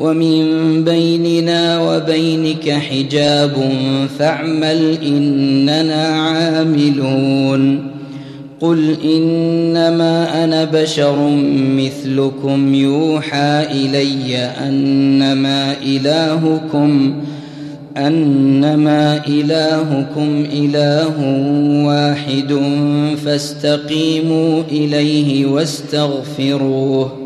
ومن بيننا وبينك حجاب فاعمل إننا عاملون. قل إنما أنا بشر مثلكم يوحى إلي أنما إلهكم أنما إلهكم إله واحد فاستقيموا إليه واستغفروه.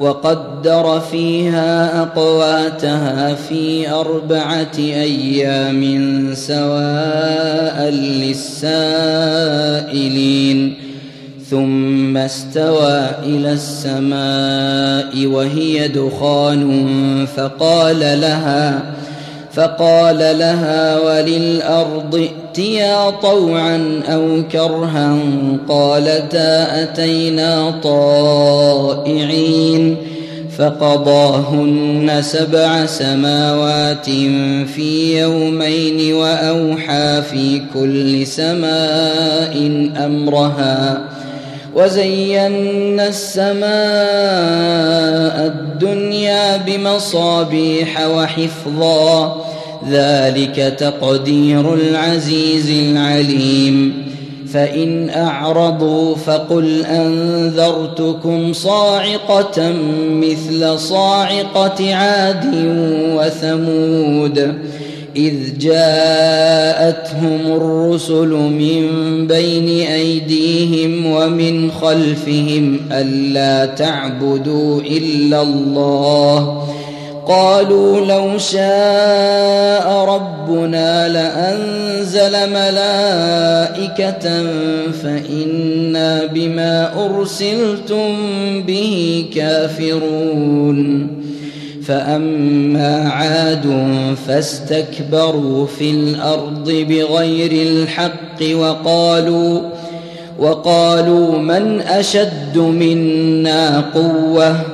وقدر فيها أقواتها في أربعة أيام سواء للسائلين ثم استوى إلى السماء وهي دخان فقال لها فقال لها وللأرض ائتيا طوعا أو كرها قالتا أتينا طائعين فقضاهن سبع سماوات في يومين وأوحى في كل سماء أمرها وزينا السماء الدنيا بمصابيح وحفظا ذلك تقدير العزيز العليم. فإن أعرضوا فقل أنذرتكم صاعقة مثل صاعقة عاد وثمود. إذ جاءتهم الرسل من بين أيديهم ومن خلفهم ألا تعبدوا إلا الله. قالوا لو شاء ربنا لأنزل ملائكة فإنا بما أرسلتم به كافرون. فأما عاد فاستكبروا في الأرض بغير الحق وقالوا وقالوا من أشد منا قوة؟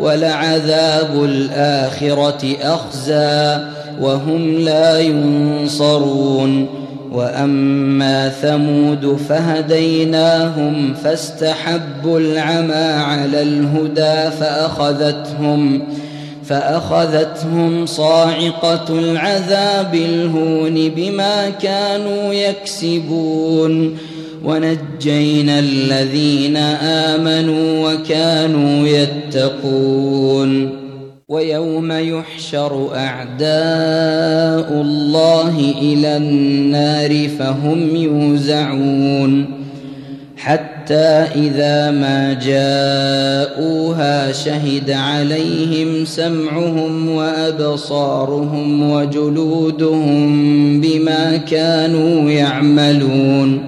ولعذاب الآخرة أخزى وهم لا ينصرون وأما ثمود فهديناهم فاستحبوا العمى على الهدى فأخذتهم فأخذتهم صاعقة العذاب الهون بما كانوا يكسبون ونجينا الذين آمنوا وكانوا يتقون. ويوم يحشر أعداء الله إلى النار فهم يوزعون. حتى إذا ما جاءوها شهد عليهم سمعهم وأبصارهم وجلودهم بما كانوا يعملون.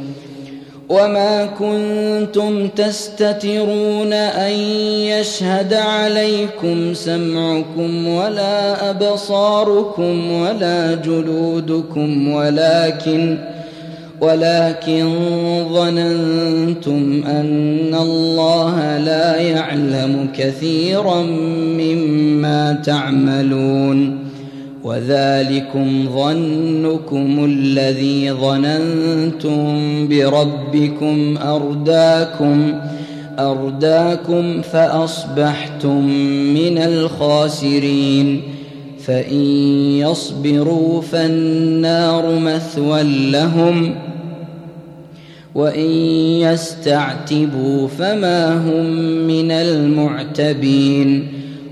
وما كنتم تستترون ان يشهد عليكم سمعكم ولا ابصاركم ولا جلودكم ولكن ولكن ظننتم ان الله لا يعلم كثيرا مما تعملون وذلكم ظنكم الذي ظننتم بربكم أرداكم أرداكم فأصبحتم من الخاسرين. فإن يصبروا فالنار مثوى لهم وإن يستعتبوا فما هم من المعتبين.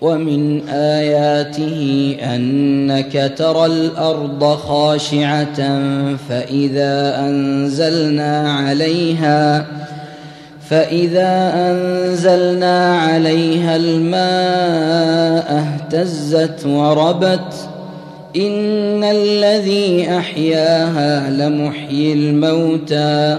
ومن آياته أنك ترى الأرض خاشعة فإذا أنزلنا عليها فإذا أنزلنا عليها الماء اهتزت وربت إن الذي أحياها لمحيي الموتى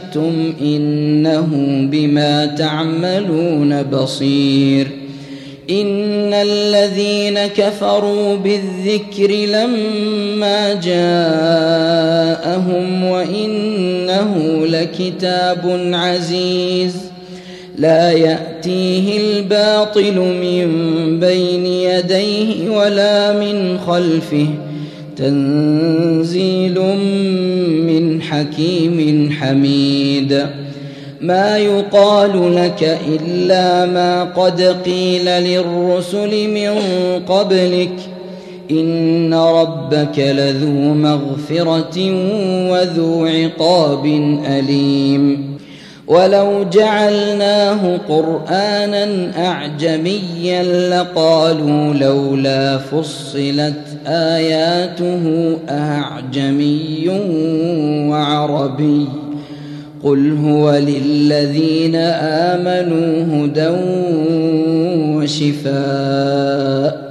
إنه بما تعملون بصير. إن الذين كفروا بالذكر لما جاءهم وإنه لكتاب عزيز. لا يأتيه الباطل من بين يديه ولا من خلفه. تنزيل من حكيم حميد. ما يقال لك إلا ما قد قيل للرسل من قبلك. إن ربك لذو مغفرة وذو عقاب أليم. ولو جعلناه قرآنا أعجميا لقالوا لولا فصلت آياته أعجمي وعربي قل هو للذين آمنوا هدى وشفاء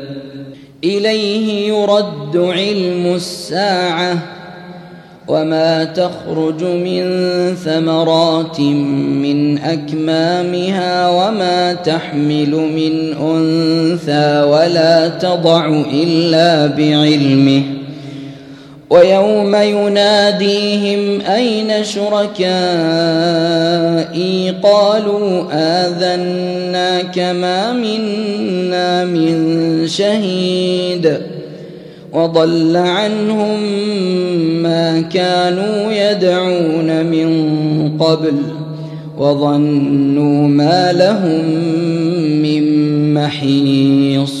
إليه يرد علم الساعة وما تخرج من ثمرات من أكمامها وما تحمل من أنثى ولا تضع إلا بعلمه ويوم يناديهم أين شركائي؟ قالوا آذناك ما منا من شهيد. وضل عنهم ما كانوا يدعون من قبل وظنوا ما لهم من محيص.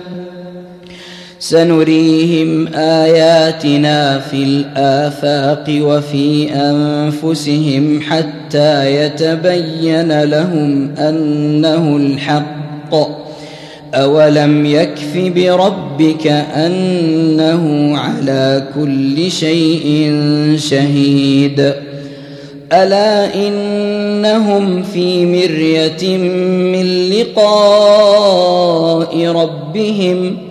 سنريهم آياتنا في الآفاق وفي أنفسهم حتى يتبين لهم أنه الحق. أولم يكف بربك أنه على كل شيء شهيد. ألا إنهم في مرية من لقاء ربهم